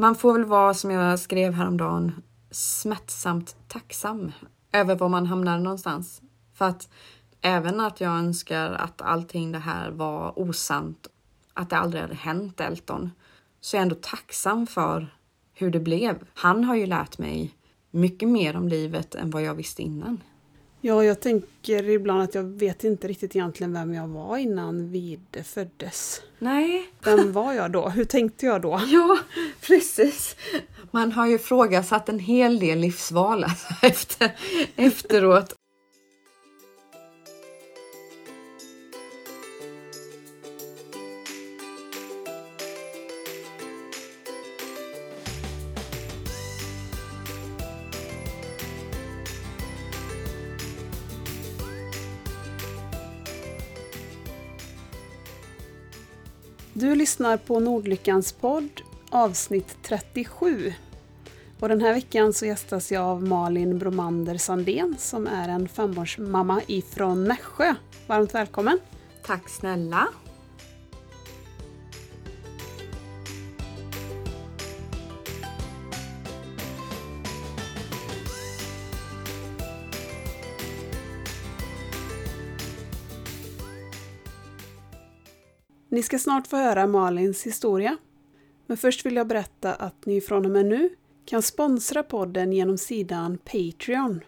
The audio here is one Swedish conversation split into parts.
Man får väl vara, som jag skrev häromdagen, smärtsamt tacksam över var man hamnar någonstans. För att även att jag önskar att allting det här var osant, att det aldrig hade hänt Elton, så är jag ändå tacksam för hur det blev. Han har ju lärt mig mycket mer om livet än vad jag visste innan. Ja, jag tänker ibland att jag vet inte riktigt egentligen vem jag var innan Vide föddes. Nej. Vem var jag då? Hur tänkte jag då? Ja, precis. Man har ju frågasatt en hel del livsval alltså, efter, efteråt. Du lyssnar på Nordlyckans podd avsnitt 37. Och den här veckan så gästas jag av Malin Bromander Sandén som är en fembarnsmamma ifrån Nässjö. Varmt välkommen! Tack snälla! Ni ska snart få höra Malins historia. Men först vill jag berätta att ni från och med nu kan sponsra podden genom sidan Patreon.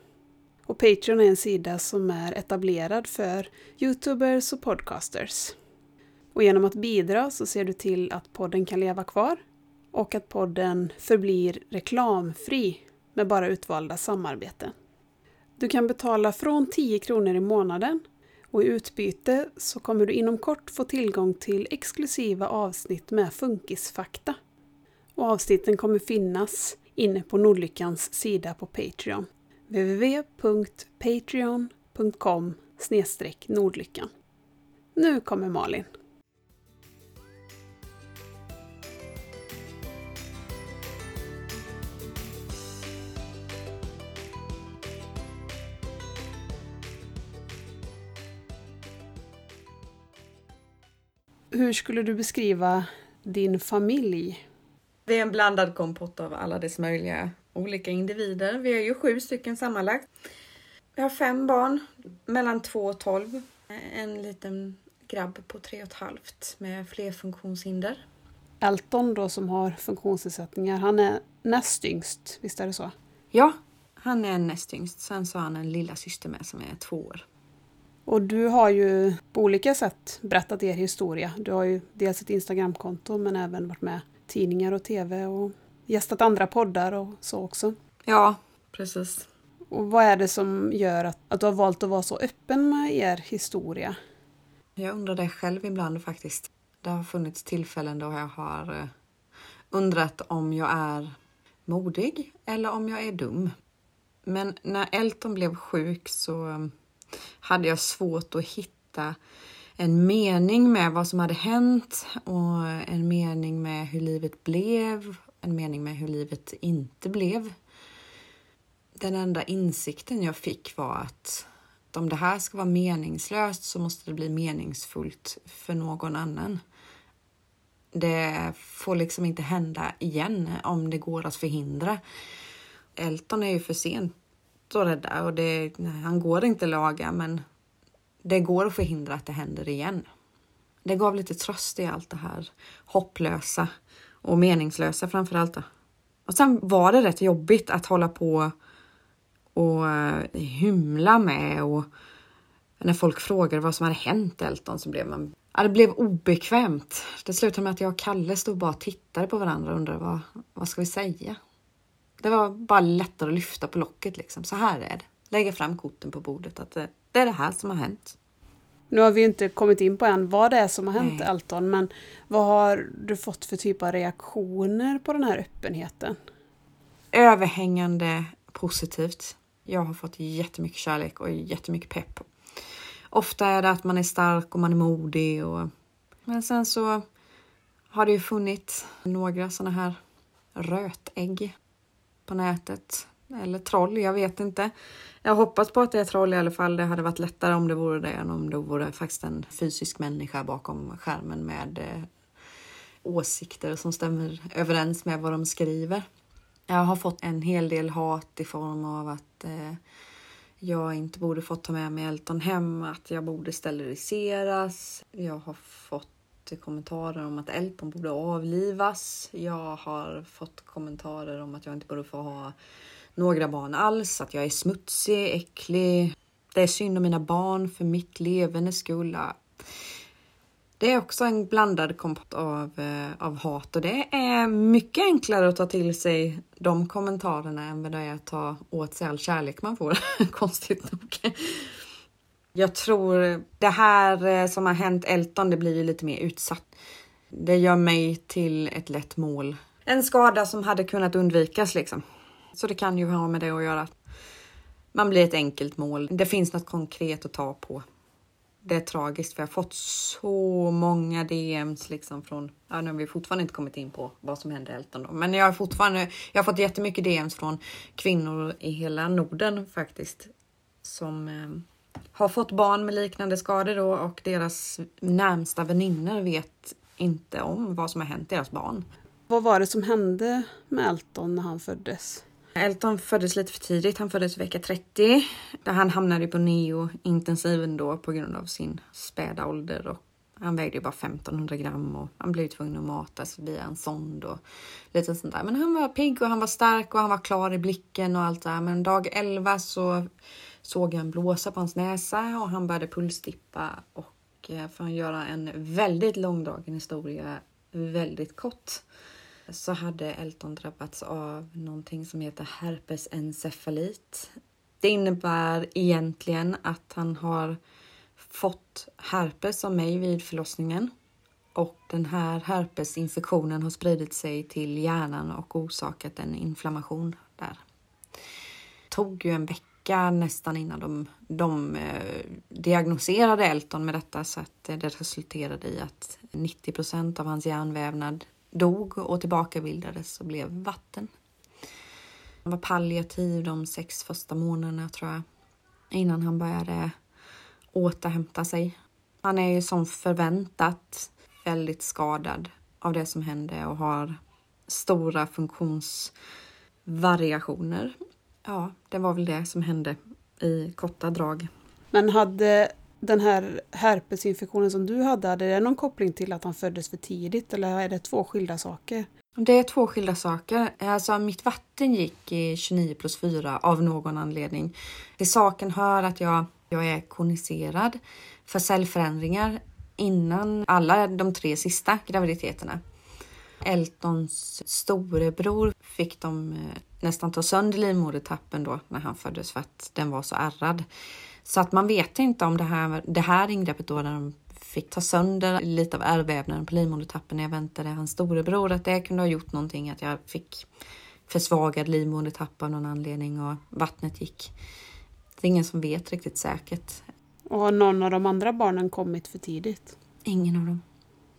Och Patreon är en sida som är etablerad för Youtubers och podcasters. Och genom att bidra så ser du till att podden kan leva kvar och att podden förblir reklamfri med bara utvalda samarbeten. Du kan betala från 10 kronor i månaden och i utbyte så kommer du inom kort få tillgång till exklusiva avsnitt med funkisfakta. Och avsnitten kommer finnas inne på Nordlyckans sida på Patreon. www.patreon.com Nordlyckan. Nu kommer Malin. Hur skulle du beskriva din familj? Det är en blandad kompott av alla dess möjliga olika individer. Vi är ju sju stycken sammanlagt. Jag har fem barn, mellan två och tolv. En liten grabb på tre och ett halvt med fler funktionshinder. Elton då som har funktionsnedsättningar, han är näst yngst, visst är det så? Ja, han är näst yngst. Sen så har han en lilla syster med som är två år. Och du har ju på olika sätt berättat er historia. Du har ju dels ett Instagramkonto men även varit med i tidningar och tv och gästat andra poddar och så också. Ja, precis. Och vad är det som gör att, att du har valt att vara så öppen med er historia? Jag undrar det själv ibland faktiskt. Det har funnits tillfällen då jag har eh, undrat om jag är modig eller om jag är dum. Men när Elton blev sjuk så hade jag svårt att hitta en mening med vad som hade hänt och en mening med hur livet blev, en mening med hur livet inte blev. Den enda insikten jag fick var att om det här ska vara meningslöst så måste det bli meningsfullt för någon annan. Det får liksom inte hända igen om det går att förhindra. Elton är ju för och att rädda och det, han går inte att laga men det går att förhindra att det händer igen. Det gav lite tröst i allt det här hopplösa och meningslösa framför allt. Och sen var det rätt jobbigt att hålla på och eh, hymla med och när folk frågade vad som hade hänt Elton så blev man Ja, det blev obekvämt. Det slutade med att jag och Kalle stod och bara tittade på varandra och undrade vad, vad ska vi säga? Det var bara lättare att lyfta på locket liksom. Så här är det. Lägga fram korten på bordet att det, det är det här som har hänt. Nu har vi inte kommit in på än vad det är som har hänt Nej. Elton, men vad har du fått för typ av reaktioner på den här öppenheten? Överhängande positivt. Jag har fått jättemycket kärlek och jättemycket pepp. Ofta är det att man är stark och man är modig och men sen så har det ju funnits några sådana här rötägg på nätet. Eller troll, jag vet inte. Jag hoppas på att det är troll i alla fall. Det hade varit lättare om det vore det än om det vore faktiskt en fysisk människa bakom skärmen med eh, åsikter som stämmer överens med vad de skriver. Jag har fått en hel del hat i form av att eh, jag inte borde fått ta med mig Elton hem, att jag borde steriliseras. Jag har fått kommentarer om att Elton borde avlivas. Jag har fått kommentarer om att jag inte borde få ha några barn alls, att jag är smutsig, äcklig. Det är synd om mina barn för mitt levande skull. Det är också en blandad kompott av, eh, av hat och det är mycket enklare att ta till sig de kommentarerna än vad det är att ta åt sig all kärlek man får, konstigt nog. Jag tror det här eh, som har hänt Elton, det blir ju lite mer utsatt. Det gör mig till ett lätt mål. En skada som hade kunnat undvikas liksom. Så det kan ju ha med det att göra. Man blir ett enkelt mål. Det finns något konkret att ta på. Det är tragiskt för jag har fått så många DMs liksom från, ja nu har vi fortfarande inte kommit in på vad som hände Elton då, men jag har fortfarande, jag har fått jättemycket DMs från kvinnor i hela Norden faktiskt som eh, har fått barn med liknande skador då och deras närmsta väninnor vet inte om vad som har hänt deras barn. Vad var det som hände med Elton när han föddes? Elton föddes lite för tidigt. Han föddes vecka 30. Där han hamnade på neo-intensiven då på grund av sin späda ålder. Och han vägde bara 1500 gram och han blev tvungen att matas via en sond och lite sånt där. Men han var pigg och han var stark och han var klar i blicken och allt det där. Men dag 11 så såg jag en blåsa på hans näsa och han började pulsdippa och eh, för att göra en väldigt långdragen historia väldigt kort så hade Elton drabbats av någonting som heter herpesencefalit. Det innebär egentligen att han har fått herpes av mig vid förlossningen och den här herpesinfektionen har spridit sig till hjärnan och orsakat en inflammation där. Det tog ju en vecka nästan innan de, de eh, diagnoserade Elton med detta så att eh, det resulterade i att 90% av hans hjärnvävnad dog och tillbakabildades och blev vatten. Han var palliativ de sex första månaderna tror jag, innan han började återhämta sig. Han är ju som förväntat väldigt skadad av det som hände och har stora funktionsvariationer. Ja, det var väl det som hände i korta drag. Men hade den här herpesinfektionen som du hade, hade det någon koppling till att han föddes för tidigt eller är det två skilda saker? Det är två skilda saker. Alltså mitt vatten gick i 29 plus 4 av någon anledning. Till saken hör att jag, jag är koniserad för cellförändringar innan alla de tre sista graviditeterna. Eltons storebror fick de eh, nästan ta sönder livmodertappen då när han föddes för att den var så ärrad. Så att man vet inte om det här, det här ingreppet då när de fick ta sönder lite av ärrvävnaden på livmodertappen när jag väntade hans storebror, att det kunde ha gjort någonting, att jag fick försvagad livmodertapp av någon anledning och vattnet gick. Det är ingen som vet riktigt säkert. Och har någon av de andra barnen kommit för tidigt? Ingen av dem.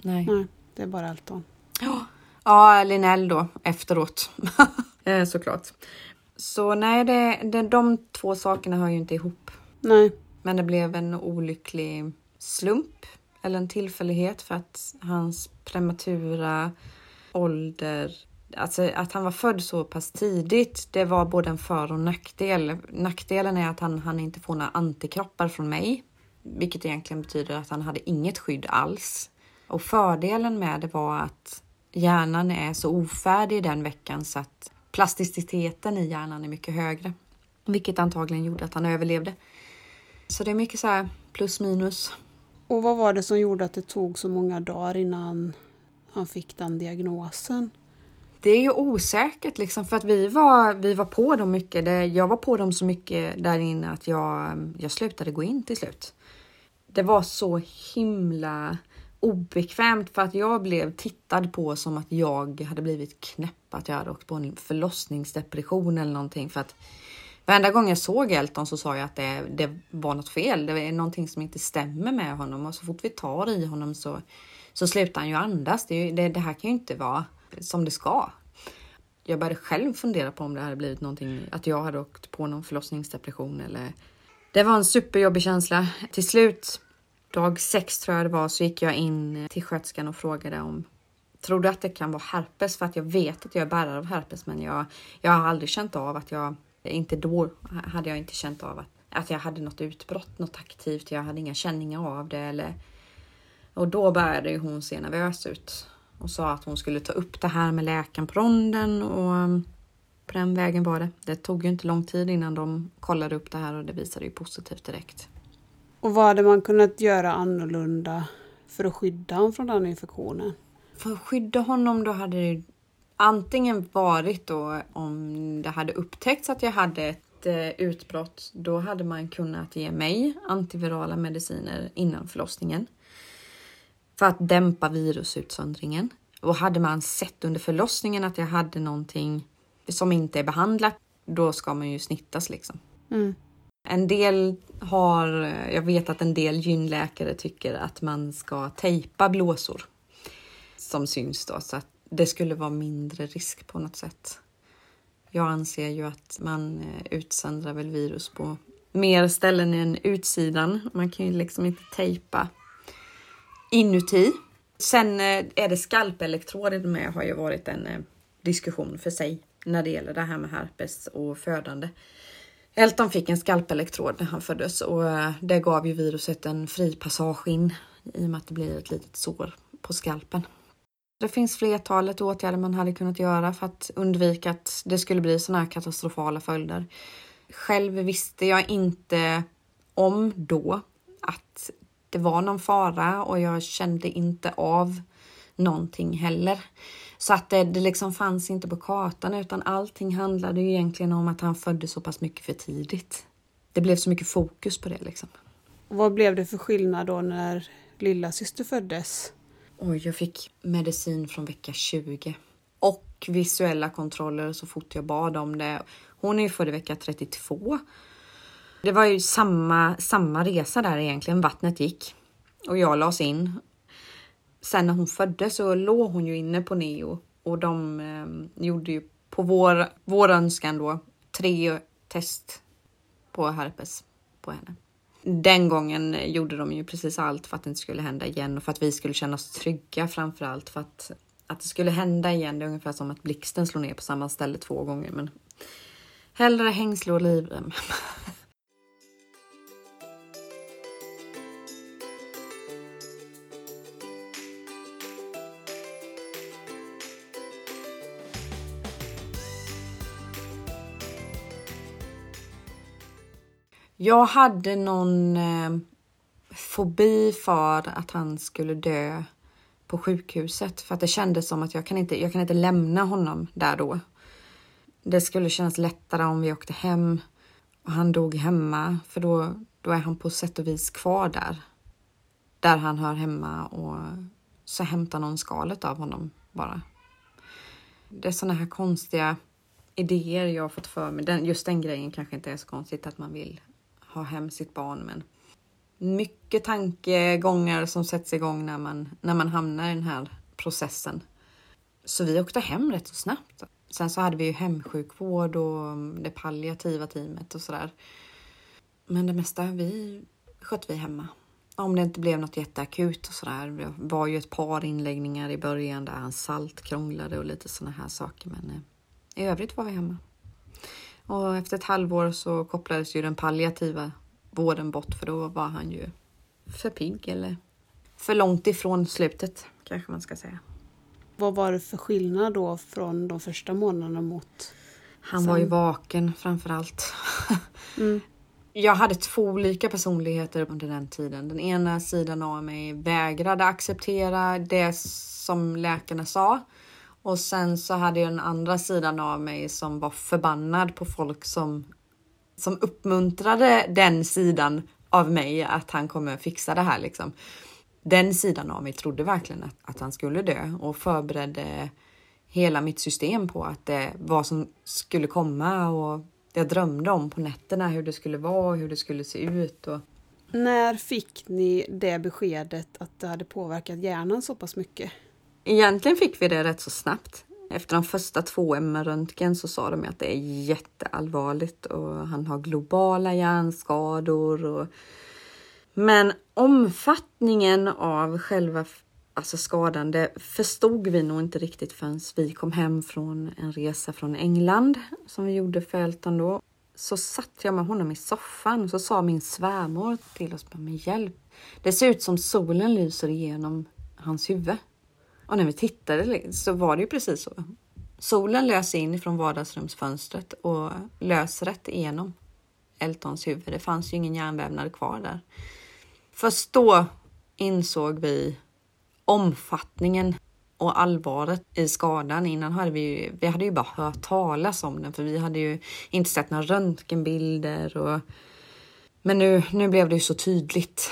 Nej. Nej det är bara Elton. Ja, ja Linnell då efteråt. Eh, såklart. Så nej, det, det, de två sakerna hör ju inte ihop. Nej. Men det blev en olycklig slump eller en tillfällighet för att hans prematura ålder, alltså att han var född så pass tidigt, det var både en för och nackdel. Nackdelen är att han, han inte får några antikroppar från mig, vilket egentligen betyder att han hade inget skydd alls. Och fördelen med det var att hjärnan är så ofärdig den veckan så att plasticiteten i hjärnan är mycket högre, vilket antagligen gjorde att han överlevde. Så det är mycket så här plus minus. Och vad var det som gjorde att det tog så många dagar innan han fick den diagnosen? Det är ju osäkert liksom för att vi var, vi var på dem mycket. Det, jag var på dem så mycket där inne att jag, jag slutade gå in till slut. Det var så himla obekvämt för att jag blev tittad på som att jag hade blivit knäpp, att jag hade åkt på en förlossningsdepression eller någonting för att Varenda gång jag såg Elton så sa jag att det, det var något fel. Det är någonting som inte stämmer med honom och så fort vi tar i honom så, så slutar han ju andas. Det, det, det här kan ju inte vara som det ska. Jag började själv fundera på om det hade blivit någonting, att jag hade åkt på någon förlossningsdepression eller... Det var en superjobbig känsla. Till slut, dag sex tror jag det var, så gick jag in till sköterskan och frågade om trodde att det kan vara herpes för att jag vet att jag är bärare av herpes, men jag, jag har aldrig känt av att jag, inte då hade jag inte känt av att, att jag hade något utbrott, något aktivt. Jag hade inga känningar av det eller och då började hon se nervös ut och sa att hon skulle ta upp det här med läkaren på ronden och på den vägen var det. Det tog ju inte lång tid innan de kollade upp det här och det visade ju positivt direkt. Och vad hade man kunnat göra annorlunda för att skydda honom från den infektionen? För att skydda honom då hade det antingen varit då om det hade upptäckts att jag hade ett eh, utbrott, då hade man kunnat ge mig antivirala mediciner innan förlossningen för att dämpa virusutsöndringen. Och hade man sett under förlossningen att jag hade någonting som inte är behandlat, då ska man ju snittas liksom. Mm. En del har, jag vet att en del gynläkare tycker att man ska tejpa blåsor som syns då så att det skulle vara mindre risk på något sätt. Jag anser ju att man eh, utsöndrar väl virus på mer ställen än utsidan. Man kan ju liksom inte tejpa inuti. Sen eh, är det skalpelektroder med har ju varit en eh, diskussion för sig när det gäller det här med herpes och födande. Elton fick en skalpelektrod när han föddes och eh, det gav ju viruset en fri passage in i och med att det blir ett litet sår på skalpen. Det finns flertalet åtgärder man hade kunnat göra för att undvika att det skulle bli sådana här katastrofala följder. Själv visste jag inte om då att det var någon fara och jag kände inte av någonting heller. Så att det, det liksom fanns inte på kartan utan allting handlade ju egentligen om att han föddes så pass mycket för tidigt. Det blev så mycket fokus på det liksom. Vad blev det för skillnad då när lilla syster föddes? Oj, jag fick medicin från vecka 20 och visuella kontroller så fort jag bad om det. Hon är ju född i vecka 32 det var ju samma, samma resa där egentligen. Vattnet gick och jag lades in. Sen när hon föddes så låg hon ju inne på neo och de eh, gjorde ju på vår, vår önskan då tre test på herpes på henne. Den gången gjorde de ju precis allt för att det inte skulle hända igen och för att vi skulle känna oss trygga framför allt för att att det skulle hända igen. Det är ungefär som att blixten slår ner på samma ställe två gånger, men hellre hängsle och livrem. Jag hade någon eh, fobi för att han skulle dö på sjukhuset för att det kändes som att jag kan inte, jag kan inte lämna honom där då. Det skulle kännas lättare om vi åkte hem och han dog hemma för då, då är han på sätt och vis kvar där. Där han hör hemma och så hämtar någon skalet av honom bara. Det är såna här konstiga idéer jag har fått för mig. Den, just den grejen kanske inte är så konstigt att man vill ha hem sitt barn. Men mycket tankegångar som sätts igång när man, när man hamnar i den här processen. Så vi åkte hem rätt så snabbt. Sen så hade vi ju hemsjukvård och det palliativa teamet och sådär. Men det mesta vi skötte vi hemma. Om det inte blev något jätteakut och sådär. Det var ju ett par inläggningar i början där han salt krånglade och lite sådana här saker. Men eh, i övrigt var vi hemma. Och efter ett halvår så kopplades ju den palliativa vården bort för då var han ju för pigg eller för långt ifrån slutet kanske man ska säga. Vad var det för skillnad då från de första månaderna mot? Han sen? var ju vaken framför allt. mm. Jag hade två olika personligheter under den tiden. Den ena sidan av mig vägrade acceptera det som läkarna sa och sen så hade jag den andra sidan av mig som var förbannad på folk som, som uppmuntrade den sidan av mig att han kommer fixa det här liksom. Den sidan av mig trodde verkligen att, att han skulle dö och förberedde hela mitt system på att det vad som skulle komma och jag drömde om på nätterna hur det skulle vara och hur det skulle se ut. Och... När fick ni det beskedet att det hade påverkat hjärnan så pass mycket? Egentligen fick vi det rätt så snabbt. Efter de första två MR-röntgen så sa de att det är jätteallvarligt och han har globala hjärnskador. Och... Men omfattningen av själva alltså skadan, det förstod vi nog inte riktigt förrän vi kom hem från en resa från England som vi gjorde för Elton då. Så satt jag med honom i soffan och så sa min svärmor till oss med hjälp. Det ser ut som solen lyser igenom hans huvud. Och när vi tittade så var det ju precis så. Solen löser in från vardagsrumsfönstret och lös rätt igenom Eltons huvud. Det fanns ju ingen hjärnvävnad kvar där. Först då insåg vi omfattningen och allvaret i skadan. Innan hade vi ju, vi hade ju bara hört talas om den för vi hade ju inte sett några röntgenbilder och men nu, nu blev det ju så tydligt.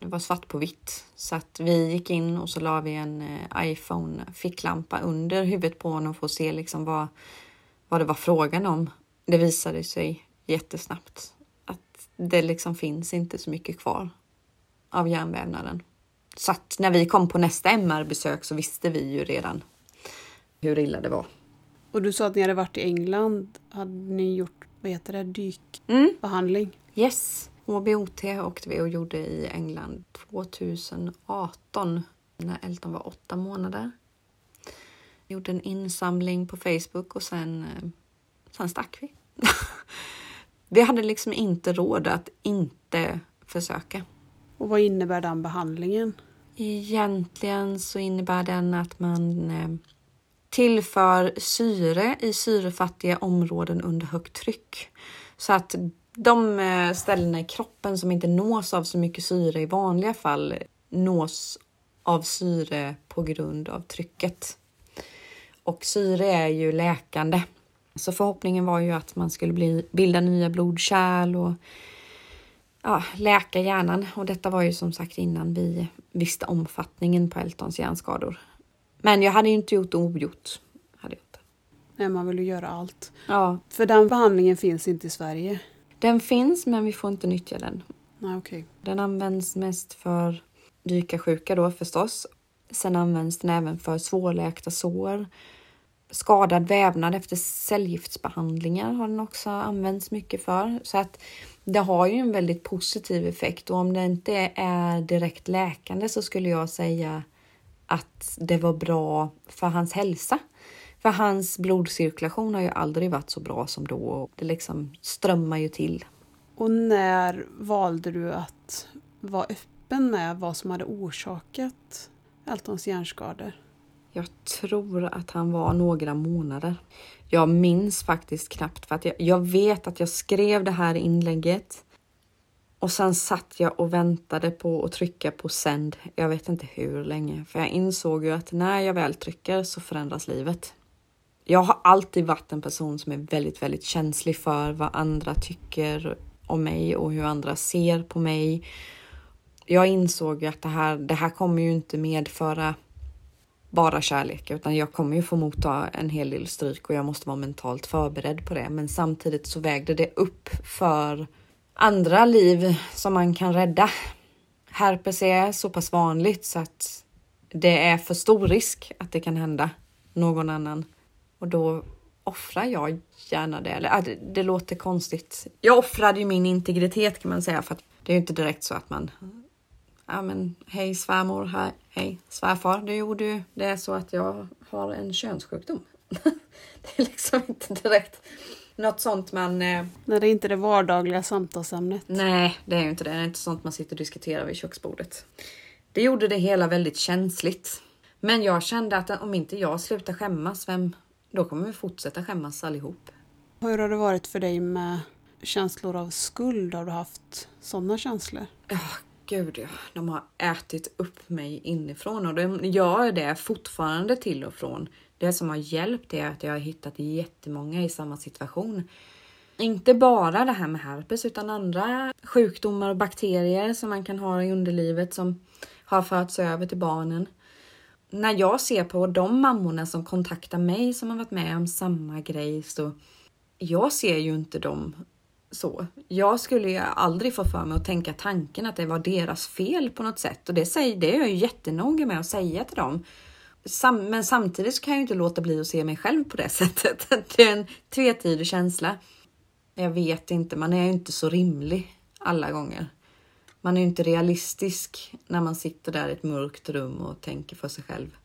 Det var svart på vitt så att vi gick in och så la vi en eh, iPhone ficklampa under huvudet på honom för att se liksom vad, vad det var frågan om. Det visade sig jättesnabbt att det liksom finns inte så mycket kvar av hjärnvävnaden. Så att när vi kom på nästa MR-besök så visste vi ju redan hur illa det var. Och du sa att ni hade varit i England. Hade ni gjort, vad heter det, dykbehandling? Mm. Yes, HBOT åkte vi och gjorde i England 2018 när Elton var åtta månader. Gjorde en insamling på Facebook och sen, eh, sen stack vi. vi hade liksom inte råd att inte försöka. Och vad innebär den behandlingen? Egentligen så innebär den att man eh, tillför syre i syrefattiga områden under högt tryck. Så att de eh, ställena i kroppen som inte nås av så mycket syre i vanliga fall nås av syre på grund av trycket. Och syre är ju läkande. Så förhoppningen var ju att man skulle bli, bilda nya blodkärl och ja, läka hjärnan och detta var ju som sagt innan vi visste omfattningen på Eltons hjärnskador. Men jag hade ju inte gjort ogjort. Hade jag inte. Nej, man vill ju göra allt. Ja. För den behandlingen finns inte i Sverige? Den finns, men vi får inte nyttja den. Nej, okay. Den används mest för dykarsjuka då förstås. Sen används den även för svårläkta sår. Skadad vävnad efter cellgiftsbehandlingar har den också använts mycket för. Så att det har ju en väldigt positiv effekt och om det inte är direkt läkande så skulle jag säga att det var bra för hans hälsa. För hans blodcirkulation har ju aldrig varit så bra som då. Det liksom strömmar ju till. Och när valde du att vara öppen med vad som hade orsakat Eltons hjärnskador? Jag tror att han var några månader. Jag minns faktiskt knappt för att jag, jag vet att jag skrev det här inlägget och sen satt jag och väntade på att trycka på sänd. Jag vet inte hur länge, för jag insåg ju att när jag väl trycker så förändras livet. Jag har alltid varit en person som är väldigt, väldigt känslig för vad andra tycker om mig och hur andra ser på mig. Jag insåg ju att det här, det här kommer ju inte medföra bara kärlek, utan jag kommer ju få motta en hel del stryk och jag måste vara mentalt förberedd på det. Men samtidigt så vägde det upp för andra liv som man kan rädda. Herpes är så pass vanligt så att det är för stor risk att det kan hända någon annan och då offrar jag gärna det. Eller, äh, det, det låter konstigt. Jag offrade ju min integritet kan man säga för att det är ju inte direkt så att man ja men hej svärmor, hej, hej svärfar, du gjorde ju det är så att jag har en könssjukdom. det är liksom inte direkt något sånt man... Eh... Nej, det är inte det vardagliga samtalsämnet. Nej, det är ju inte det. Det är inte sånt man sitter och diskuterar vid köksbordet. Det gjorde det hela väldigt känsligt. Men jag kände att om inte jag slutar skämmas, vem, då kommer vi fortsätta skämmas allihop. Hur har det varit för dig med känslor av skuld? Har du haft sådana känslor? Ja, gud ja. De har ätit upp mig inifrån och de gör det fortfarande till och från. Det som har hjälpt är att jag har hittat jättemånga i samma situation. Inte bara det här med herpes utan andra sjukdomar och bakterier som man kan ha i underlivet som har förts över till barnen. När jag ser på de mammorna som kontaktar mig som har varit med om samma grej så jag ser ju inte dem så. Jag skulle ju aldrig få för mig att tänka tanken att det var deras fel på något sätt och det, säger, det är jag ju jättenoga med att säga till dem. Sam, men samtidigt så kan jag ju inte låta bli att se mig själv på det sättet. Det är en tvetydig känsla. Jag vet inte, man är ju inte så rimlig alla gånger. Man är ju inte realistisk när man sitter där i ett mörkt rum och tänker för sig själv.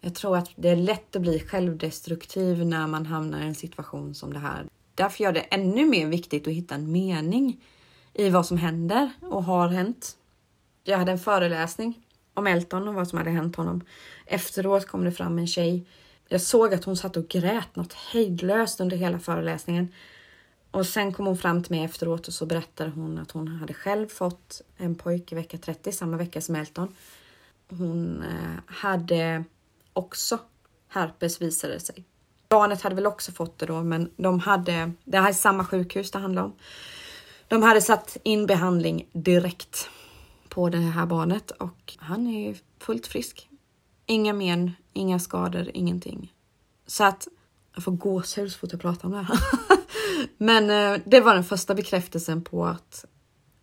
Jag tror att det är lätt att bli självdestruktiv när man hamnar i en situation som det här. Därför gör det ännu mer viktigt att hitta en mening i vad som händer och har hänt. Jag hade en föreläsning om Elton och vad som hade hänt honom. Efteråt kom det fram en tjej. Jag såg att hon satt och grät något hejdlöst under hela föreläsningen. Och sen kom hon fram till mig efteråt och så berättade hon att hon hade själv fått en pojke vecka 30, samma vecka som Elton. Hon eh, hade också herpes visade det sig. Barnet hade väl också fått det då, men de hade, det här är samma sjukhus det handlar om. De hade satt in behandling direkt på det här barnet och han är fullt frisk. Inga men, inga skador, ingenting. Så att jag får gåshud så fort jag pratar om det här. men eh, det var den första bekräftelsen på att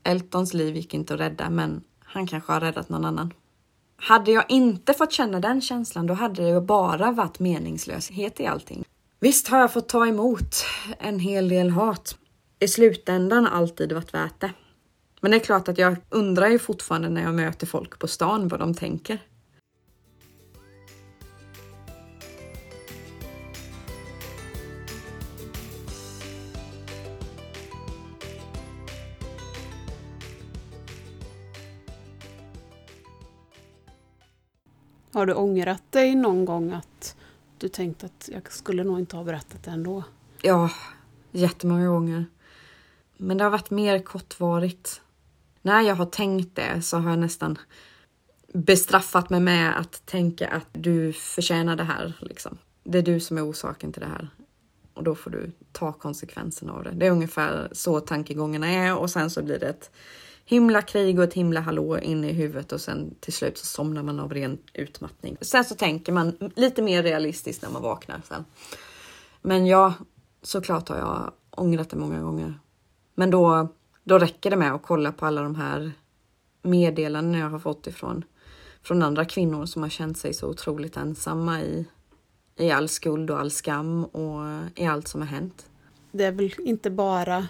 Eltons liv gick inte att rädda, men han kanske har räddat någon annan. Hade jag inte fått känna den känslan, då hade det ju bara varit meningslöshet i allting. Visst har jag fått ta emot en hel del hat. I slutändan alltid varit värt det. Men det är klart att jag undrar ju fortfarande när jag möter folk på stan vad de tänker. Har du ångrat dig någon gång att du tänkt att jag skulle nog inte ha berättat det ändå? Ja, jättemånga gånger. Men det har varit mer kortvarigt. När jag har tänkt det så har jag nästan bestraffat mig med att tänka att du förtjänar det här. Liksom. Det är du som är orsaken till det här. Och då får du ta konsekvenserna av det. Det är ungefär så tankegångarna är och sen så blir det ett himla krig och ett himla hallå inne i huvudet och sen till slut så somnar man av ren utmattning. Sen så tänker man lite mer realistiskt när man vaknar sen. Men ja, såklart har jag ångrat det många gånger. Men då, då räcker det med att kolla på alla de här meddelanden jag har fått ifrån från andra kvinnor som har känt sig så otroligt ensamma i, i all skuld och all skam och i allt som har hänt. Det är väl inte bara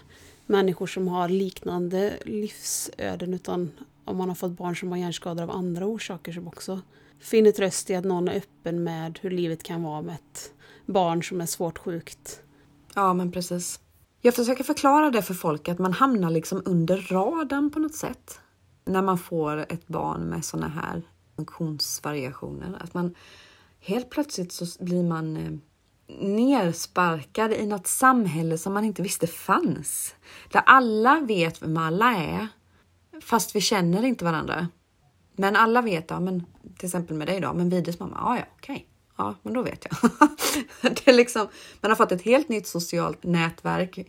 människor som har liknande livsöden utan om man har fått barn som har hjärnskador av andra orsaker som också finner tröst i att någon är öppen med hur livet kan vara med ett barn som är svårt sjukt. Ja, men precis. Jag försöker förklara det för folk att man hamnar liksom under radarn på något sätt när man får ett barn med sådana här funktionsvariationer. Att man helt plötsligt så blir man eh, nersparkad i något samhälle som man inte visste fanns. Där alla vet vem alla är, fast vi känner inte varandra. Men alla vet, ja, men till exempel med dig då, men Vides mamma, ja, ja, okej. Ja, men då vet jag. det är liksom, man har fått ett helt nytt socialt nätverk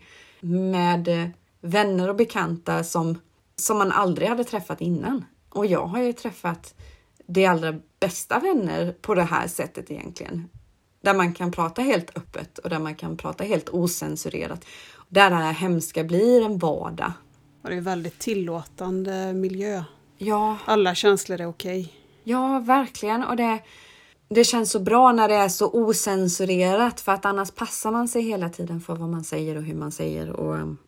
med vänner och bekanta som, som man aldrig hade träffat innan. Och jag har ju träffat de allra bästa vänner på det här sättet egentligen. Där man kan prata helt öppet och där man kan prata helt osensurerat. Där det här hemska blir en vardag. Och det är en väldigt tillåtande miljö. Ja. Alla känslor är okej. Okay. Ja, verkligen. Och det, det känns så bra när det är så osensurerat för att annars passar man sig hela tiden för vad man säger och hur man säger. Och um,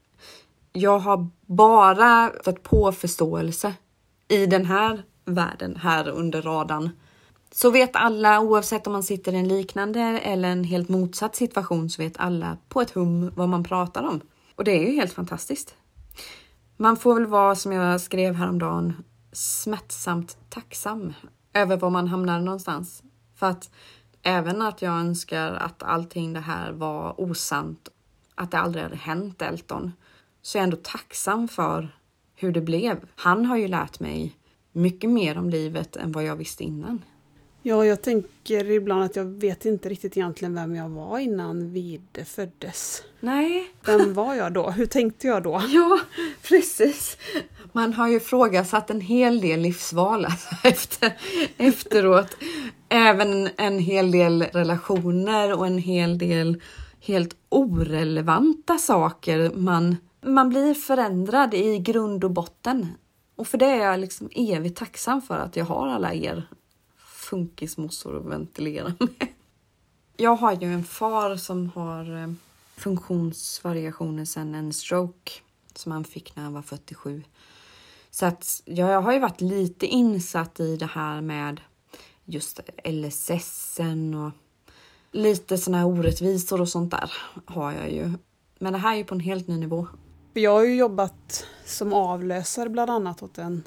jag har bara fått påförståelse i den här världen, här under radarn. Så vet alla, oavsett om man sitter i en liknande eller en helt motsatt situation, så vet alla på ett hum vad man pratar om. Och det är ju helt fantastiskt. Man får väl vara, som jag skrev häromdagen, smärtsamt tacksam över var man hamnar någonstans. För att även att jag önskar att allting det här var osant, att det aldrig hade hänt Elton, så är jag ändå tacksam för hur det blev. Han har ju lärt mig mycket mer om livet än vad jag visste innan. Ja, jag tänker ibland att jag vet inte riktigt egentligen vem jag var innan Vide föddes. Nej. Vem var jag då? Hur tänkte jag då? Ja, precis. Man har ju frågasatt en hel del livsval efter, efteråt. Även en hel del relationer och en hel del helt orelevanta saker. Man, man blir förändrad i grund och botten. Och för det är jag liksom evigt tacksam för att jag har alla er funkismossor att ventilera med. Jag har ju en far som har eh, funktionsvariationer sedan en stroke som han fick när han var 47. Så att jag har ju varit lite insatt i det här med just LSS och lite såna här orättvisor och sånt där har jag ju. Men det här är ju på en helt ny nivå. Jag har ju jobbat som avlösare bland annat åt en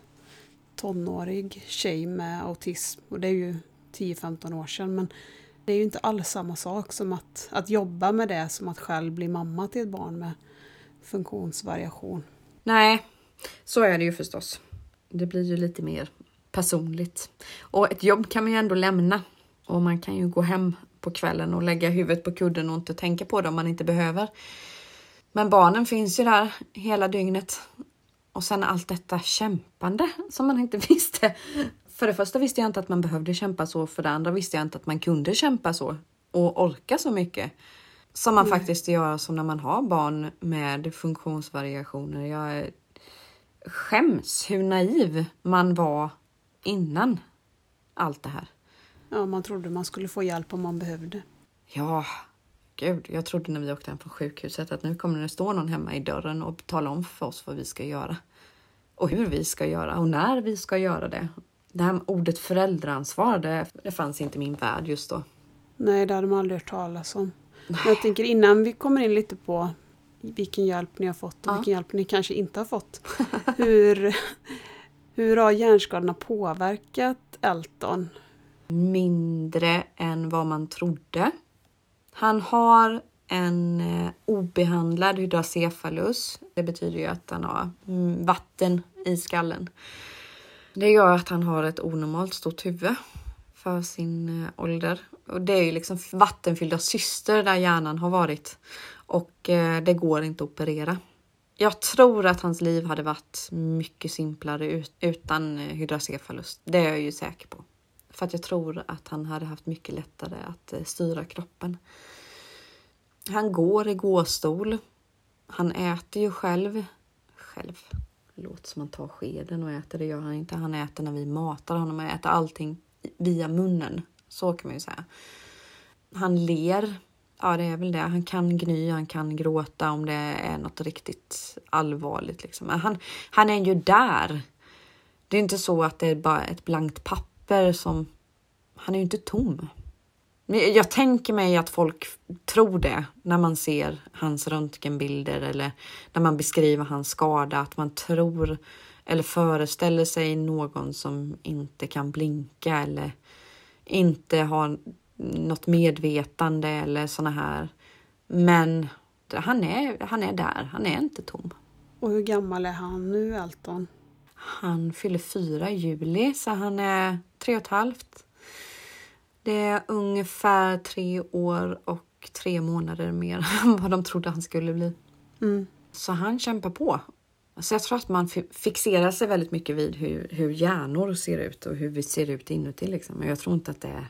tonårig tjej med autism och det är ju 10-15 år sedan men det är ju inte alls samma sak som att, att jobba med det som att själv bli mamma till ett barn med funktionsvariation. Nej, så är det ju förstås. Det blir ju lite mer personligt. Och ett jobb kan man ju ändå lämna och man kan ju gå hem på kvällen och lägga huvudet på kudden och inte tänka på det om man inte behöver. Men barnen finns ju där hela dygnet. Och sen allt detta kämpande som man inte visste. För det första visste jag inte att man behövde kämpa så. För det andra visste jag inte att man kunde kämpa så och orka så mycket. Som man mm. faktiskt gör som när man har barn med funktionsvariationer. Jag skäms hur naiv man var innan allt det här. Ja, man trodde man skulle få hjälp om man behövde. Ja, gud. Jag trodde när vi åkte hem från sjukhuset att nu kommer det stå någon hemma i dörren och tala om för oss vad vi ska göra. Och hur vi ska göra och när vi ska göra det. Det här ordet föräldraansvar, det, det fanns inte i min värld just då. Nej, det hade man aldrig hört talas om. Men jag tänker innan vi kommer in lite på vilken hjälp ni har fått och ja. vilken hjälp ni kanske inte har fått. Hur, hur har hjärnskadorna påverkat Elton? Mindre än vad man trodde. Han har en eh, obehandlad hydracefalus. Det betyder ju att han har mm, vatten i skallen. Det gör att han har ett onormalt stort huvud för sin eh, ålder. Och det är ju liksom vattenfyllda syster där hjärnan har varit och eh, det går inte att operera. Jag tror att hans liv hade varit mycket simplare utan hydracefalus. Det är jag ju säker på. För att jag tror att han hade haft mycket lättare att eh, styra kroppen. Han går i gåstol. Han äter ju själv. Själv. Det låter som man tar skeden och äter. Det gör han inte. Han äter när vi matar honom. Han äter allting via munnen. Så kan man ju säga. Han ler. Ja, det är väl det. Han kan gny, han kan gråta om det är något riktigt allvarligt. Liksom. Han, han är ju där. Det är inte så att det är bara ett blankt papper papper som... Han är ju inte tom. Jag tänker mig att folk tror det när man ser hans röntgenbilder eller när man beskriver hans skada, att man tror eller föreställer sig någon som inte kan blinka eller inte har något medvetande eller såna här. Men han är, han är där, han är inte tom. Och hur gammal är han nu, Elton? Han fyller fyra i juli, så han är tre och ett halvt. Det är ungefär tre år och tre månader mer än vad de trodde han skulle bli. Mm. Så han kämpar på. Så jag tror att man fixerar sig väldigt mycket vid hur, hur hjärnor ser ut och hur vi ser ut inuti. Liksom. Men jag tror inte att det,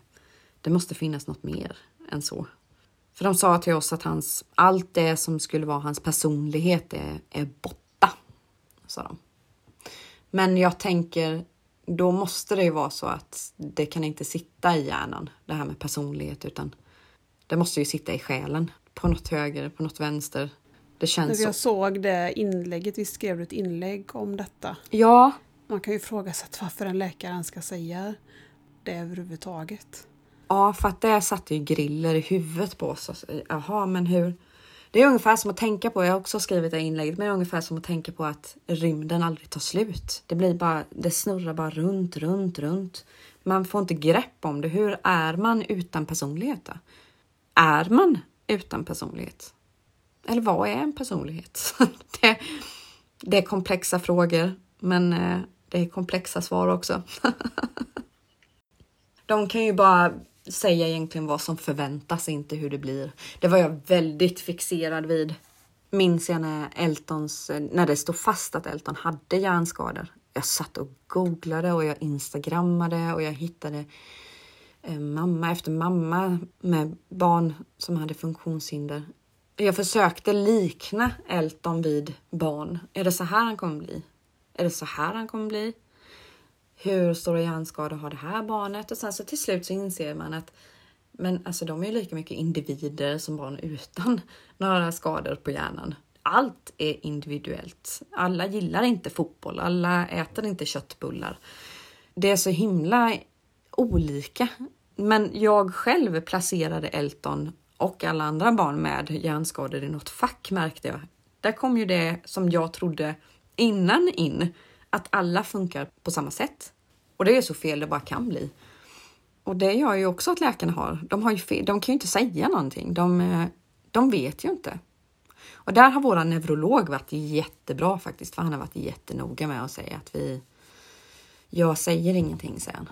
det måste finnas något mer än så. För de sa till oss att hans, allt det som skulle vara hans personlighet är, är borta. Sa de. Men jag tänker då måste det ju vara så att det kan inte sitta i hjärnan, det här med personlighet, utan det måste ju sitta i själen. På något höger, på något vänster. Det känns Jag så. såg det inlägget, vi skrev ett inlägg om detta. Ja. Man kan ju fråga sig varför en läkare ska säga det överhuvudtaget. Ja, för att det satte ju griller i huvudet på oss. Jaha, men hur, det är ungefär som att tänka på, jag har också skrivit det inlägget, men det är ungefär som att tänka på att rymden aldrig tar slut. Det blir bara, det snurrar bara runt, runt, runt. Man får inte grepp om det. Hur är man utan personlighet? Då? Är man utan personlighet? Eller vad är en personlighet? det, det är komplexa frågor, men eh, det är komplexa svar också. De kan ju bara säga egentligen vad som förväntas, inte hur det blir. Det var jag väldigt fixerad vid. Minns jag när Eltons, när det stod fast att Elton hade hjärnskador. Jag satt och googlade och jag instagrammade och jag hittade eh, mamma efter mamma med barn som hade funktionshinder. Jag försökte likna Elton vid barn. Är det så här han kommer bli? Är det så här han kommer bli? Hur stora hjärnskador har det här barnet? Och sen så till slut så inser man att men alltså de är ju lika mycket individer som barn utan några skador på hjärnan. allt är individuellt. Alla gillar inte fotboll, alla äter inte köttbullar. Det är så himla olika. Men jag själv placerade Elton och alla andra barn med hjärnskador i något fack märkte jag. Där kom ju det som jag trodde innan in, att alla funkar på samma sätt. Och det är så fel det bara kan bli. Och det gör ju också att läkarna har. De, har ju fel, de kan ju inte säga någonting. De, eh, de vet ju inte. Och där har våran neurolog varit jättebra faktiskt, för han har varit jättenoga med att säga att vi... Jag säger ingenting, sen.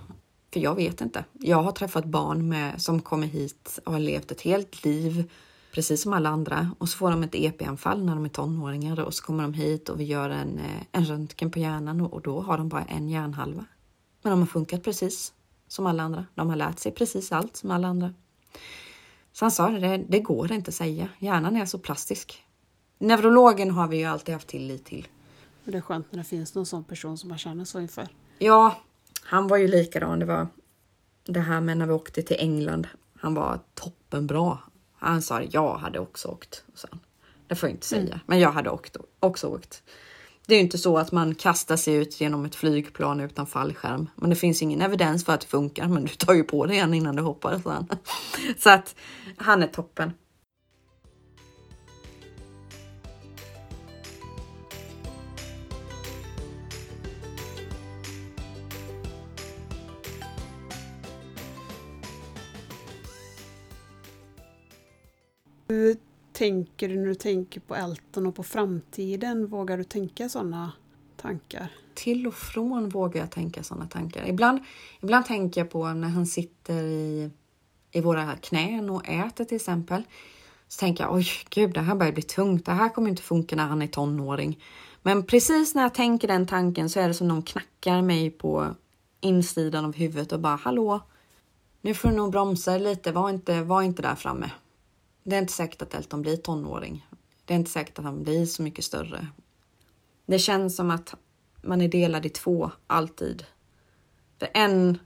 För jag vet inte. Jag har träffat barn med, som kommer hit och har levt ett helt liv precis som alla andra och så får de ett EP-anfall när de är tonåringar och så kommer de hit och vi gör en, eh, en röntgen på hjärnan och då har de bara en hjärnhalva. Men de har funkat precis som alla andra. De har lärt sig precis allt som alla andra. Så han sa det, det går inte att säga. Hjärnan är så plastisk. Neurologen har vi ju alltid haft tillit till. Det är skönt när det finns någon sån person som man känner så inför. Ja, han var ju likadan. Det var det här med när vi åkte till England. Han var toppenbra. Han sa jag hade också åkt. Så. Det får jag inte säga, mm. men jag hade åkt, också åkt. Det är ju inte så att man kastar sig ut genom ett flygplan utan fallskärm, men det finns ingen evidens för att det funkar. Men du tar ju på dig igen innan du hoppar. Så, så att han är toppen. Hur tänker du när du tänker på Elton och på framtiden? Vågar du tänka sådana tankar? Till och från vågar jag tänka sådana tankar. Ibland, ibland tänker jag på när han sitter i, i våra knän och äter till exempel. Så tänker jag, oj gud, det här börjar bli tungt. Det här kommer inte funka när han är tonåring. Men precis när jag tänker den tanken så är det som någon knackar mig på insidan av huvudet och bara, hallå, nu får du nog bromsa lite, var inte, var inte där framme. Det är inte säkert att Elton blir tonåring. Det är inte säkert att han blir så mycket större. Det känns som att man är delad i två, alltid. För en,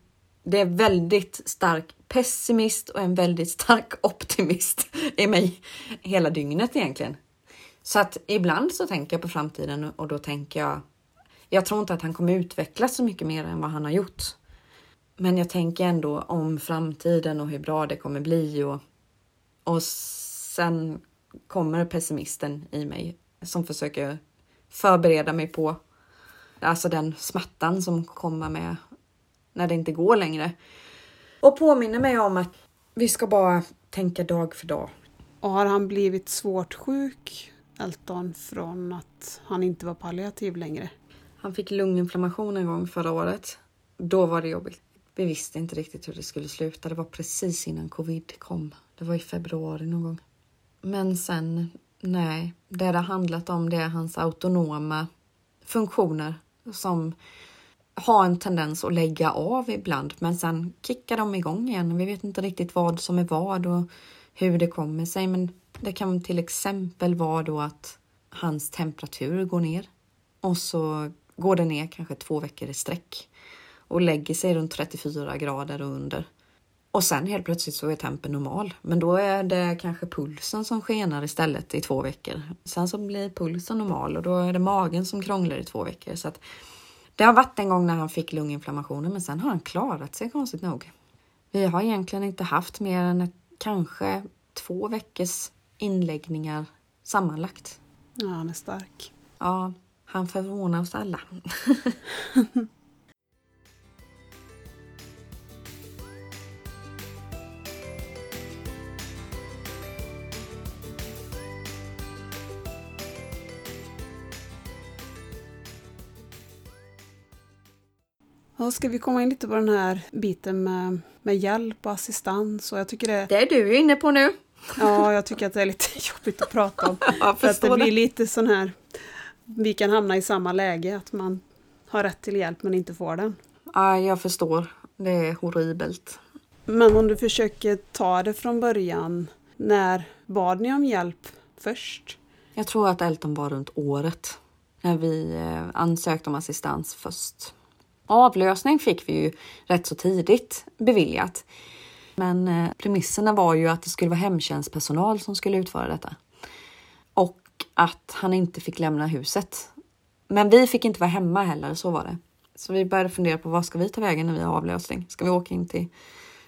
det är väldigt stark pessimist och en väldigt stark optimist i mig hela dygnet egentligen. Så att ibland så tänker jag på framtiden och då tänker jag, jag tror inte att han kommer utvecklas så mycket mer än vad han har gjort. Men jag tänker ändå om framtiden och hur bra det kommer bli och och sen kommer pessimisten i mig som försöker förbereda mig på alltså den smärtan som kommer med när det inte går längre. Och påminner mig om att vi ska bara tänka dag för dag. Och har han blivit svårt sjuk, Elton, från att han inte var palliativ längre? Han fick lunginflammation en gång förra året. Då var det jobbigt. Vi visste inte riktigt hur det skulle sluta. Det var precis innan covid kom. Det var i februari någon gång. Men sen, nej, det det har handlat om det är hans autonoma funktioner som har en tendens att lägga av ibland, men sen kickar de igång igen. Vi vet inte riktigt vad som är vad och hur det kommer sig, men det kan till exempel vara då att hans temperatur går ner och så går den ner kanske två veckor i sträck och lägger sig runt 34 grader och under. Och sen helt plötsligt så är tempen normal. Men då är det kanske pulsen som skenar istället i två veckor. Sen så blir pulsen normal och då är det magen som krånglar i två veckor. Så att det har varit en gång när han fick lunginflammationer men sen har han klarat sig konstigt nog. Vi har egentligen inte haft mer än ett, kanske två veckors inläggningar sammanlagt. Ja, han är stark. Ja, han förvånar oss alla. Ja, ska vi komma in lite på den här biten med, med hjälp och assistans? Och jag tycker det... det är du inne på nu. Ja, jag tycker att det är lite jobbigt att prata om. för att det blir lite sån här... Vi kan hamna i samma läge, att man har rätt till hjälp men inte får den. Ja, jag förstår. Det är horribelt. Men om du försöker ta det från början, när bad ni om hjälp först? Jag tror att Elton var runt året när vi eh, ansökte om assistans först. Avlösning fick vi ju rätt så tidigt beviljat. Men eh, premisserna var ju att det skulle vara hemtjänstpersonal som skulle utföra detta. Och att han inte fick lämna huset. Men vi fick inte vara hemma heller, så var det. Så vi började fundera på vad ska vi ta vägen när vi har avlösning? Ska vi åka in till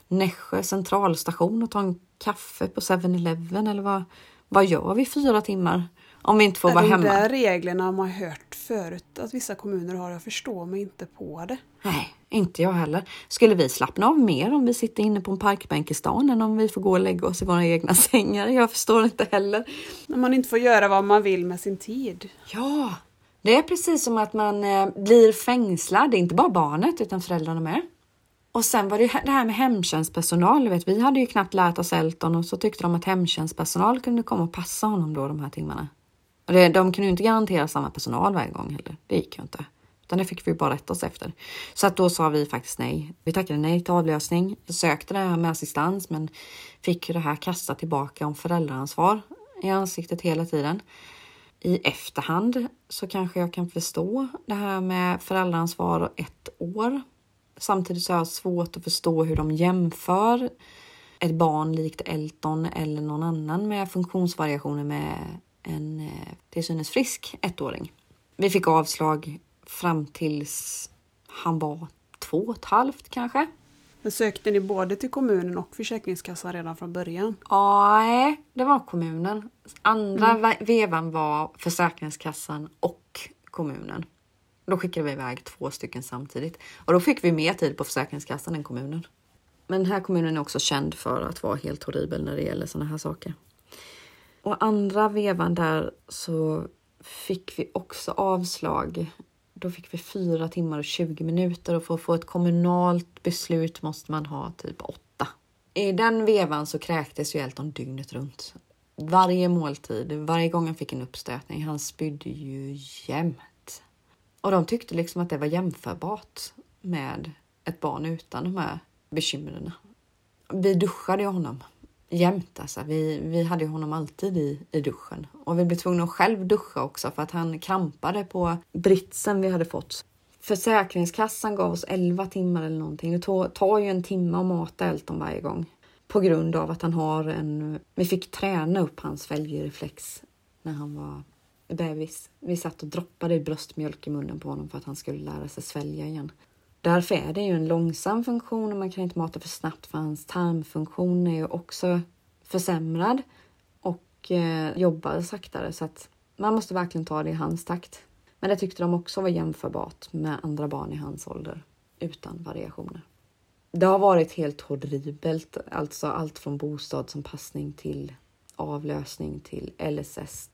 Nässjö centralstation och ta en kaffe på 7-Eleven eller vad, vad gör vi fyra timmar? Om vi inte får vara hemma. De där reglerna har man hört förut att vissa kommuner har. Jag förstår mig inte på det. Nej, inte jag heller. Skulle vi slappna av mer om vi sitter inne på en parkbänk i stan än om vi får gå och lägga oss i våra egna sängar? Jag förstår inte heller. När man inte får göra vad man vill med sin tid. Ja, det är precis som att man eh, blir fängslad. Inte bara barnet utan föräldrarna med. Och sen var det det här med hemtjänstpersonal. Vet, vi hade ju knappt lärt oss Elton och så tyckte de att hemtjänstpersonal kunde komma och passa honom då de här timmarna. Och det, de kunde ju inte garantera samma personal varje gång heller. Det gick ju inte. Utan det fick vi bara rätta oss efter. Så att då sa vi faktiskt nej. Vi tackade nej till avlösning. Vi sökte det här med assistans men fick ju det här kastat tillbaka om föräldraansvar i ansiktet hela tiden. I efterhand så kanske jag kan förstå det här med föräldraansvar och ett år. Samtidigt så har jag svårt att förstå hur de jämför ett barn likt Elton eller någon annan med funktionsvariationer med en eh, till synes frisk ettåring. Vi fick avslag fram tills han var två och ett halvt kanske. Men sökte ni både till kommunen och Försäkringskassan redan från början? Ja, det var kommunen. Andra mm. vevan var Försäkringskassan och kommunen. Då skickade vi iväg två stycken samtidigt och då fick vi mer tid på Försäkringskassan än kommunen. Men den här kommunen är också känd för att vara helt horribel när det gäller sådana här saker. Och andra vevan där så fick vi också avslag. Då fick vi fyra timmar och 20 minuter och för att få ett kommunalt beslut måste man ha typ åtta. I den vevan så kräktes ju Elton dygnet runt. Varje måltid, varje gång han fick en uppstötning. Han spydde ju jämt. Och de tyckte liksom att det var jämförbart med ett barn utan de här bekymren. Vi duschade ju honom jämt. Alltså. Vi, vi hade honom alltid i, i duschen och vi blev tvungna att själv duscha också för att han krampade på britsen vi hade fått. Försäkringskassan gav oss 11 timmar eller någonting. Det tar ju en timme att mata Elton varje gång på grund av att han har en. Vi fick träna upp hans fälgreflex när han var bebis. Vi satt och droppade bröstmjölk i munnen på honom för att han skulle lära sig svälja igen. Därför är det ju en långsam funktion och man kan inte mata för snabbt för hans tarmfunktion är ju också försämrad och eh, jobbar saktare så att man måste verkligen ta det i hans takt. Men det tyckte de också var jämförbart med andra barn i hans ålder utan variationer. Det har varit helt horribelt, alltså allt från bostadsanpassning till avlösning till LSS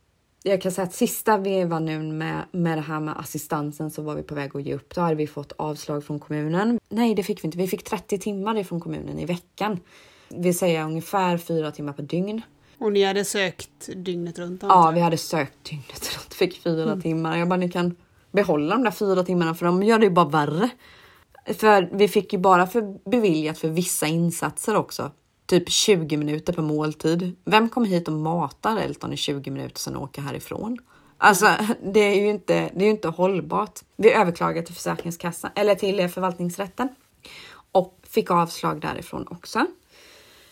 jag kan säga att sista vevan nu med, med det här med assistansen så var vi på väg att ge upp. Då hade vi fått avslag från kommunen. Nej, det fick vi inte. Vi fick 30 timmar ifrån kommunen i veckan. Det vill säga ungefär fyra timmar per dygn. Och ni hade sökt dygnet runt? Ja, vi hade sökt dygnet runt. Fick fyra mm. timmar. Jag bara, ni kan behålla de där fyra timmarna för de gör det ju bara värre. För vi fick ju bara för beviljat för vissa insatser också typ 20 minuter per måltid. Vem kommer hit och matar Elton i 20 minuter sen åker härifrån? Alltså, det är ju inte, det är ju inte hållbart. Vi överklagade till Försäkringskassan eller till förvaltningsrätten och fick avslag därifrån också.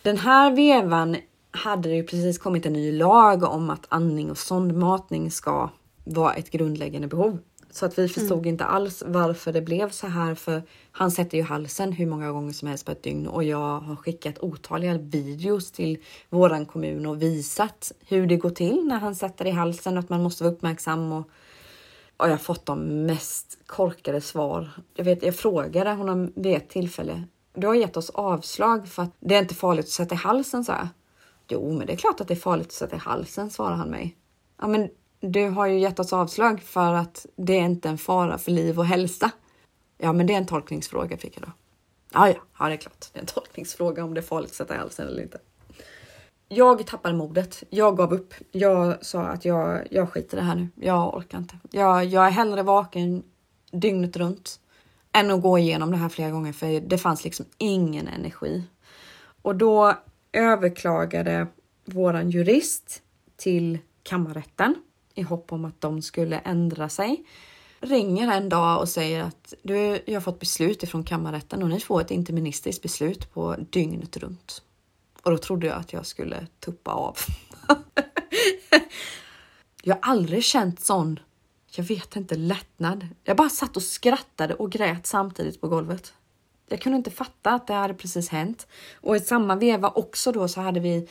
Den här vevan hade det ju precis kommit en ny lag om att andning och sondmatning ska vara ett grundläggande behov. Så att vi förstod mm. inte alls varför det blev så här för han sätter ju halsen hur många gånger som helst på ett dygn och jag har skickat otaliga videos till våran kommun och visat hur det går till när han sätter i halsen och att man måste vara uppmärksam och, och jag har fått de mest korkade svar. Jag vet, jag frågade honom vid ett tillfälle. Du har gett oss avslag för att det är inte farligt att sätta i halsen, så jag. Jo, men det är klart att det är farligt att sätta i halsen, svarar han mig. Ja, men du har ju gett oss avslag för att det är inte en fara för liv och hälsa. Ja, men det är en tolkningsfråga fick jag då. Ja, ja, ja, det är klart. Det är en tolkningsfråga om det är farligt att sätta i halsen eller inte. Jag tappade modet. Jag gav upp. Jag sa att jag, jag skiter i det här nu. Jag orkar inte. Jag, jag är hellre vaken dygnet runt än att gå igenom det här flera gånger för det fanns liksom ingen energi. Och då överklagade våran jurist till kammarrätten i hopp om att de skulle ändra sig. Ringer en dag och säger att du, jag har fått beslut ifrån kammarrätten och ni får ett interministiskt beslut på dygnet runt. Och då trodde jag att jag skulle tuppa av. Jag har aldrig känt sån, jag vet inte, lättnad. Jag bara satt och skrattade och grät samtidigt på golvet. Jag kunde inte fatta att det hade precis hänt. Och i samma veva också då så hade vi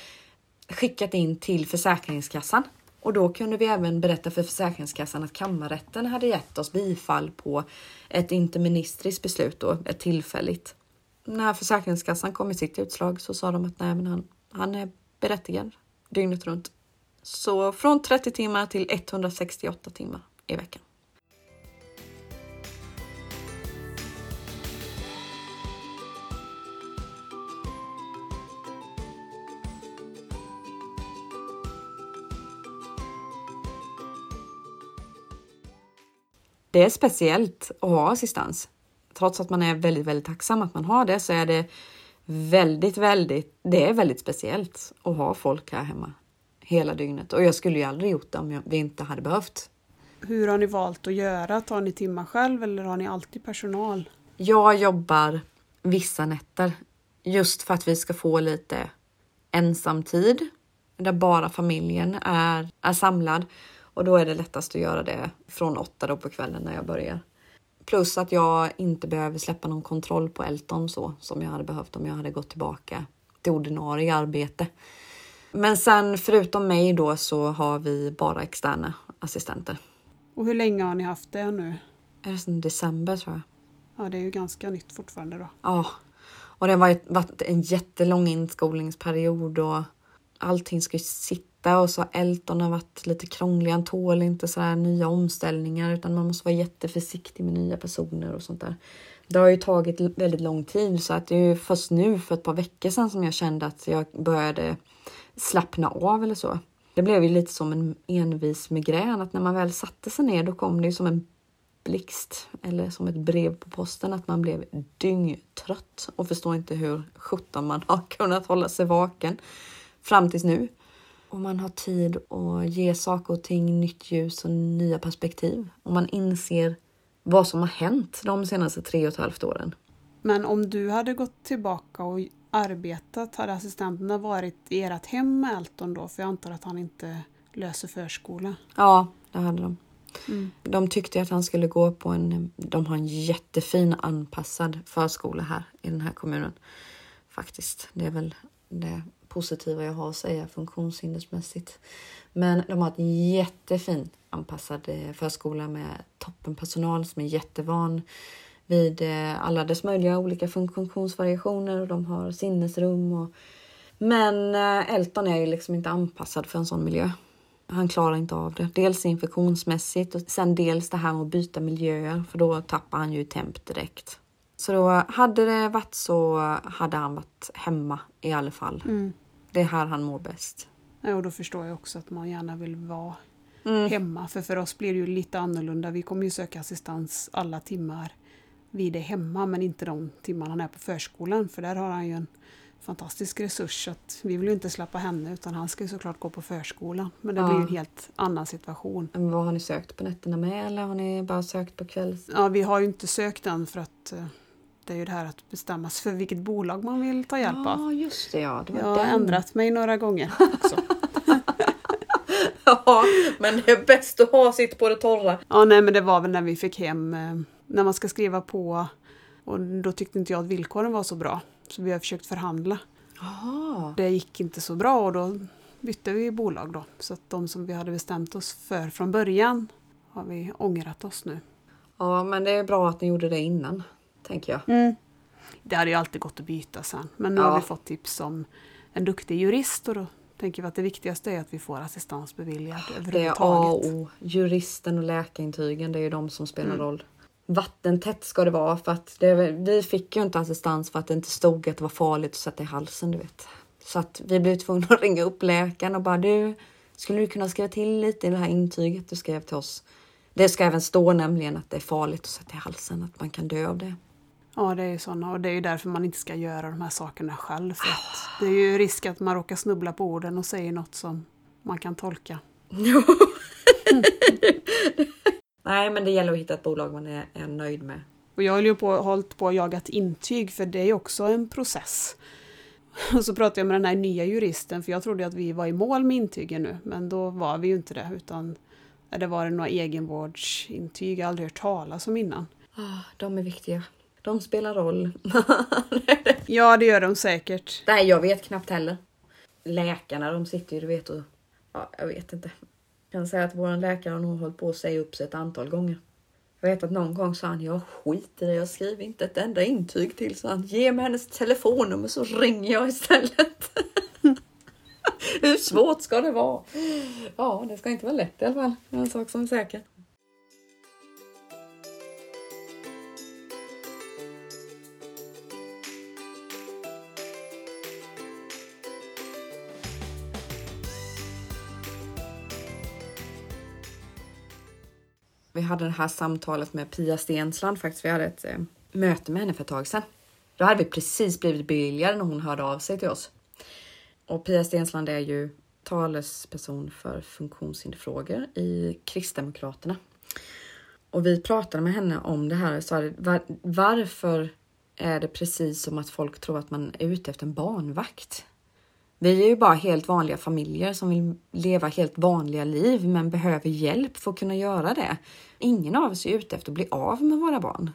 skickat in till Försäkringskassan och då kunde vi även berätta för Försäkringskassan att kammarrätten hade gett oss bifall på ett interministriskt beslut då, ett tillfälligt. När Försäkringskassan kom med sitt utslag så sa de att nej, men han, han är berättigad dygnet runt. Så från 30 timmar till 168 timmar i veckan. Det är speciellt att ha assistans. Trots att man är väldigt, väldigt tacksam att man har det så är det väldigt, väldigt, det är väldigt speciellt att ha folk här hemma hela dygnet och jag skulle ju aldrig gjort det om vi inte hade behövt. Hur har ni valt att göra? Tar ni timmar själv eller har ni alltid personal? Jag jobbar vissa nätter just för att vi ska få lite ensamtid där bara familjen är, är samlad och då är det lättast att göra det från åtta då på kvällen när jag börjar. Plus att jag inte behöver släppa någon kontroll på Elton så som jag hade behövt om jag hade gått tillbaka till ordinarie arbete. Men sen förutom mig då så har vi bara externa assistenter. Och hur länge har ni haft det nu? Är det sedan december tror jag. Ja, det är ju ganska nytt fortfarande då. Ja, och det har varit en jättelång inskolningsperiod och allting ska sitta och så har Elton har varit lite krånglig. Han tål inte så här nya omställningar utan man måste vara jätteförsiktig med nya personer och sånt där. Det har ju tagit väldigt lång tid så att det är ju först nu för ett par veckor sedan som jag kände att jag började slappna av eller så. Det blev ju lite som en envis migrän att när man väl satte sig ner då kom det ju som en blixt eller som ett brev på posten att man blev dyngtrött och förstår inte hur sjutton man har kunnat hålla sig vaken fram tills nu. Och man har tid att ge saker och ting nytt ljus och nya perspektiv. Och man inser vad som har hänt de senaste tre och ett halvt åren. Men om du hade gått tillbaka och arbetat, hade assistenterna varit i ert hem med Elton då? För jag antar att han inte löser förskola. Ja, det hade de. Mm. De tyckte att han skulle gå på en, de har en jättefin anpassad förskola här i den här kommunen. Faktiskt, det är väl det positiva jag har att säga funktionshindersmässigt. Men de har en jättefint anpassad eh, förskola med toppenpersonal som är jättevan vid eh, alla dess möjliga olika funktionsvariationer och de har sinnesrum. Och... Men eh, Elton är ju liksom inte anpassad för en sån miljö. Han klarar inte av det. Dels infektionsmässigt och sen dels det här med att byta miljöer för då tappar han ju temp direkt. Så då hade det varit så hade han varit hemma i alla fall. Mm. Det är här han mår bäst. Ja, och då förstår jag också att man gärna vill vara mm. hemma. För för oss blir det ju lite annorlunda. Vi kommer ju söka assistans alla timmar vid det hemma men inte de timmar han är på förskolan. För där har han ju en fantastisk resurs. Att vi vill ju inte släppa henne utan han ska ju såklart gå på förskolan. Men det ja. blir ju en helt annan situation. Men vad har ni sökt på nätterna med eller har ni bara sökt på kvälls? Ja, vi har ju inte sökt än för att eh, det är ju det här att bestämma sig för vilket bolag man vill ta hjälp av. Ja, just det. Ja. det jag har den. ändrat mig några gånger också. ja, men det är bäst att ha sitt på det torra. Ja, nej, men det var väl när vi fick hem, eh, när man ska skriva på och då tyckte inte jag att villkoren var så bra. Så vi har försökt förhandla. Aha. Det gick inte så bra och då bytte vi bolag då. Så att de som vi hade bestämt oss för från början har vi ångrat oss nu. Ja, men det är bra att ni gjorde det innan tänker jag. Mm. Det hade ju alltid gått att byta sen. Men nu ja. har vi fått tips om en duktig jurist och då tänker vi att det viktigaste är att vi får assistans beviljad Det är A och O. Juristen och läkarintygen, det är ju de som spelar mm. roll. Vattentätt ska det vara för att det, vi fick ju inte assistans för att det inte stod att det var farligt att sätta i halsen, du vet. Så att vi blev tvungna att ringa upp läkaren och bara du, skulle du kunna skriva till lite i det här intyget du skrev till oss? Det ska även stå nämligen att det är farligt att sätta i halsen, att man kan dö av det. Ja, det är ju sådana och det är ju därför man inte ska göra de här sakerna själv. För att det är ju risk att man råkar snubbla på orden och säger något som man kan tolka. Nej, men det gäller att hitta ett bolag man är, är nöjd med. Och jag har ju på, hållit på och jagat intyg för det är ju också en process. Och så pratade jag med den här nya juristen för jag trodde att vi var i mål med intygen nu. Men då var vi ju inte det utan det var några egenvårdsintyg jag aldrig hört talas om innan. Ah, de är viktiga. De spelar roll. Ja, det gör de säkert. Nej, jag vet knappt heller. Läkarna, de sitter ju, du vet, och... Ja, jag vet inte. Jag kan säga att vår läkare har nog hållit på att säga upp sig ett antal gånger. Jag vet att någon gång sa han, jag skiter i det, jag skriver inte ett enda intyg till. Så han, ge mig hennes telefonnummer så ringer jag istället. Hur svårt ska det vara? Ja, det ska inte vara lätt i alla fall. En sak som är säker. Vi hade det här samtalet med Pia Stensland faktiskt. Vi hade ett eh, möte med henne för ett tag sedan. Då hade vi precis blivit beviljade när hon hörde av sig till oss. Och Pia Stensland är ju talesperson för funktionshinderfrågor i Kristdemokraterna. Och vi pratade med henne om det här och sa var, varför är det precis som att folk tror att man är ute efter en barnvakt? Vi är ju bara helt vanliga familjer som vill leva helt vanliga liv men behöver hjälp för att kunna göra det. Ingen av oss är ute efter att bli av med våra barn.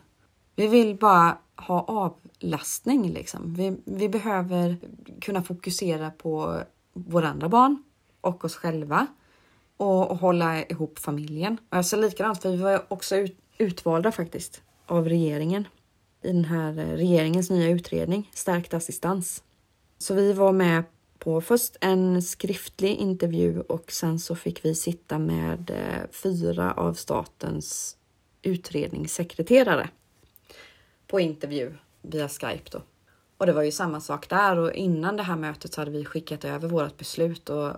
Vi vill bara ha avlastning liksom. Vi, vi behöver kunna fokusera på våra andra barn och oss själva och, och hålla ihop familjen. Alltså likadant, för vi var också ut, utvalda faktiskt av regeringen i den här eh, regeringens nya utredning Stärkt assistans. Så vi var med på först en skriftlig intervju och sen så fick vi sitta med eh, fyra av statens utredningssekreterare på intervju via Skype då. Och det var ju samma sak där och innan det här mötet så hade vi skickat över vårt beslut och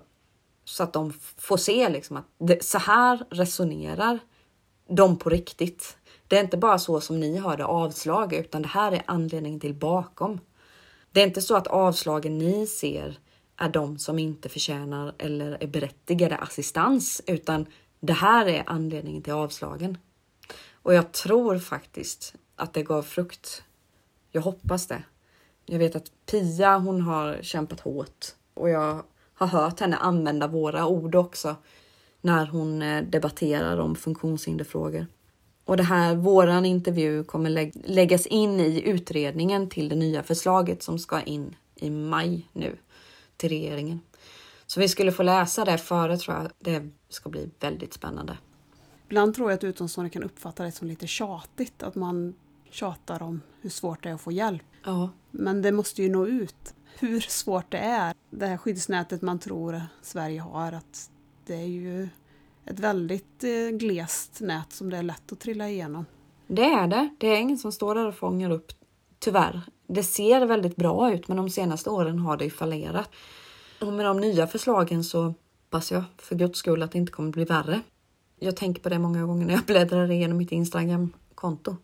så att de får se liksom att det, så här resonerar de på riktigt. Det är inte bara så som ni hörde avslag utan det här är anledningen till bakom. Det är inte så att avslagen ni ser är de som inte förtjänar eller är berättigade assistans, utan det här är anledningen till avslagen. Och jag tror faktiskt att det gav frukt. Jag hoppas det. Jag vet att Pia, hon har kämpat hårt och jag har hört henne använda våra ord också när hon eh, debatterar om funktionshinderfrågor. Och det här, våran intervju kommer lä läggas in i utredningen till det nya förslaget som ska in i maj nu till regeringen. Så vi skulle få läsa det före tror jag. Det ska bli väldigt spännande. Ibland tror jag att utomstående kan uppfatta det som lite tjatigt, att man tjatar om hur svårt det är att få hjälp. Ja. Men det måste ju nå ut hur svårt det är. Det här skyddsnätet man tror Sverige har, att det är ju ett väldigt eh, glest nät som det är lätt att trilla igenom. Det är det. Det är ingen som står där och fångar upp, tyvärr. Det ser väldigt bra ut, men de senaste åren har det ju fallerat. Och med de nya förslagen så hoppas jag för guds skull att det inte kommer bli värre. Jag tänker på det många gånger när jag bläddrar igenom mitt Instagram-konto.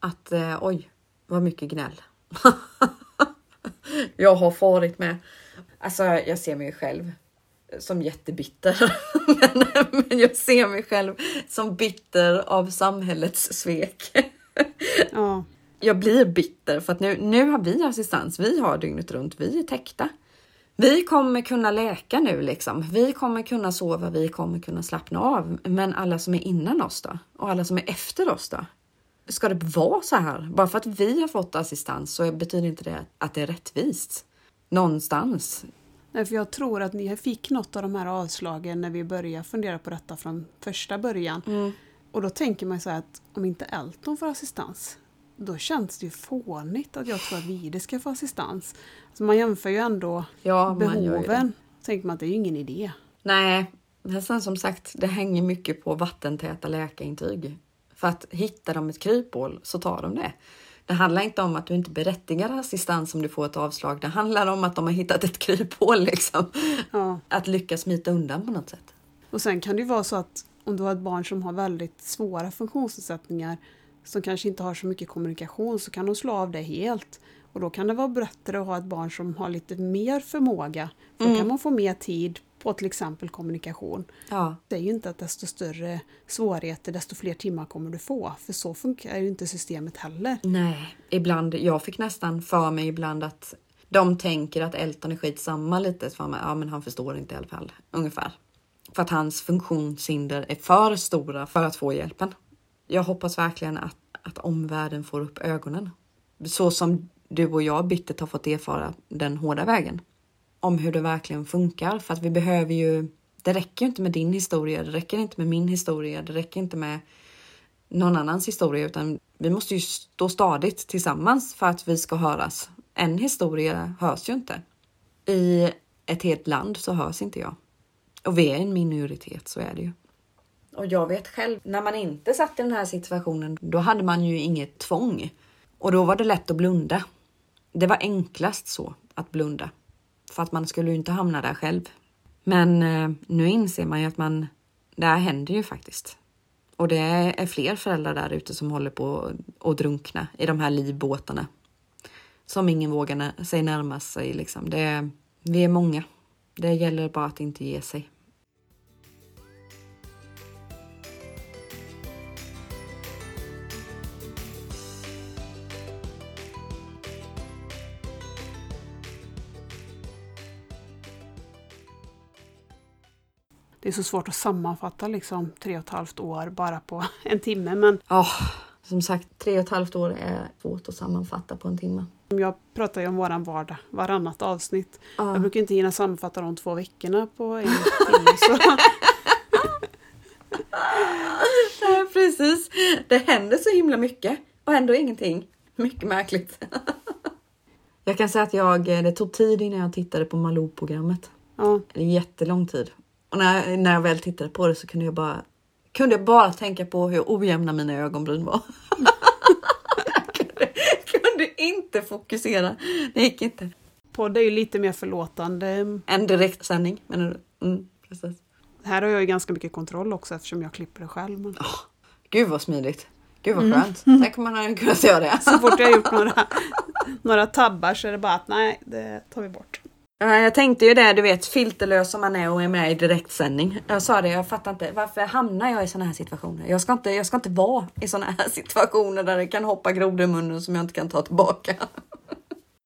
Att eh, oj, vad mycket gnäll. jag har farit med. Alltså, jag ser mig själv som jättebitter. men, jag ser mig själv som bitter av samhällets svek. Ja. Jag blir bitter för att nu, nu har vi assistans. Vi har dygnet runt. Vi är täckta. Vi kommer kunna läka nu liksom. Vi kommer kunna sova. Vi kommer kunna slappna av. Men alla som är innan oss då? Och alla som är efter oss då? Ska det vara så här? Bara för att vi har fått assistans så betyder inte det att det är rättvist. Någonstans. Nej, för jag tror att ni fick något av de här avslagen när vi började fundera på detta från första början. Mm. Och då tänker man så här att om inte Elton får assistans, då känns det ju fånigt att jag tror att Vide ska få assistans. Alltså man jämför ju ändå Ja, behoven. Då tänker man att det är ju ingen idé. Nej, men sen som sagt, det hänger mycket på vattentäta läkarintyg. För att hittar de ett kryphål så tar de det. Det handlar inte om att du inte berättigar assistans om du får ett avslag. Det handlar om att de har hittat ett kryphål liksom. Ja. Att lyckas smita undan på något sätt. Och sen kan det ju vara så att om du har ett barn som har väldigt svåra funktionsnedsättningar som kanske inte har så mycket kommunikation så kan de slå av det helt. Och då kan det vara bättre att ha ett barn som har lite mer förmåga. För Då Mm. kan man få mer tid på till exempel kommunikation. Ja, Det är ju inte att desto större svårigheter, desto fler timmar kommer du få. För så funkar ju inte systemet heller. nej, ibland. Jag fick nästan för mig ibland att de tänker att Elton är skitsamma lite. För man, ja, men han förstår inte i alla fall. Ungefär. För att hans funktionshinder är för stora för att få hjälpen. Jag hoppas verkligen att, att omvärlden får upp ögonen. Så som du och jag bittert har fått erfara den hårda vägen. Om hur det verkligen funkar. För att vi behöver ju... Det räcker inte med din historia, det räcker inte med min historia, det räcker inte med någon annans historia utan vi måste ju stå stadigt tillsammans för att vi ska höras. En historia hörs ju inte. I ett helt land så hörs inte jag. Och vi är en minoritet, så är det ju. Och jag vet själv, när man inte satt i den här situationen, då hade man ju inget tvång. Och då var det lätt att blunda. Det var enklast så, att blunda. För att man skulle ju inte hamna där själv. Men eh, nu inser man ju att man, det här händer ju faktiskt. Och det är fler föräldrar där ute som håller på att drunkna i de här livbåtarna. Som ingen vågar sig närma sig. Liksom. Det, vi är många. Det gäller bara att inte ge sig. Det är så svårt att sammanfatta liksom tre och ett halvt år bara på en timme. Men Ja, som sagt, tre och ett halvt år är svårt att sammanfatta på en timme. jag pratar ju om våran vardag varannat avsnitt. Ja. Jag brukar inte hinna sammanfatta de två veckorna på en timme. Så. Precis. Det händer så himla mycket och ändå ingenting. Mycket märkligt. Jag kan säga att jag, det tog tid innan jag tittade på Malou-programmet. Ja, jättelång tid. Och när, när jag väl tittade på det så kunde jag bara, kunde jag bara tänka på hur ojämna mina ögonbryn var. jag kunde, kunde inte fokusera. Det gick inte. podd är ju lite mer förlåtande. En direktsändning menar du? Mm, precis. Här har jag ju ganska mycket kontroll också eftersom jag klipper det själv. Men Gud vad smidigt. Gud vad skönt. Tänk om man hade kunnat göra det. så fort jag har gjort några, några tabbar så är det bara att nej, det tar vi bort. Ja, Jag tänkte ju det, du vet filterlös som man är och är med i direktsändning. Jag sa det, jag fattar inte varför hamnar jag i såna här situationer? Jag ska inte, jag ska inte vara i såna här situationer där det kan hoppa grodor i munnen som jag inte kan ta tillbaka.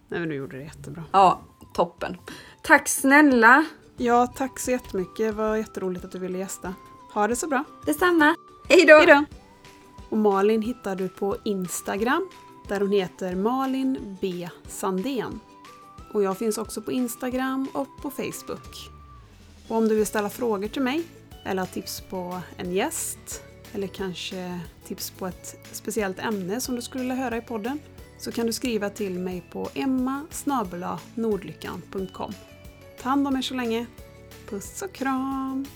Nej, men du gjorde det jättebra. Ja, toppen. Tack snälla. Ja, tack så jättemycket. Det var jätteroligt att du ville gästa. Ha det så bra. Detsamma. Hej då. Hejdå! Och Malin hittar du på Instagram där hon heter Malin B Sandén. Och jag finns också på Instagram och på Facebook. Och om du vill ställa frågor till mig eller ha tips på en gäst eller kanske tips på ett speciellt ämne som du skulle vilja höra i podden så kan du skriva till mig på emma nordlyckan.com. Ta hand om er så länge. Puss och kram!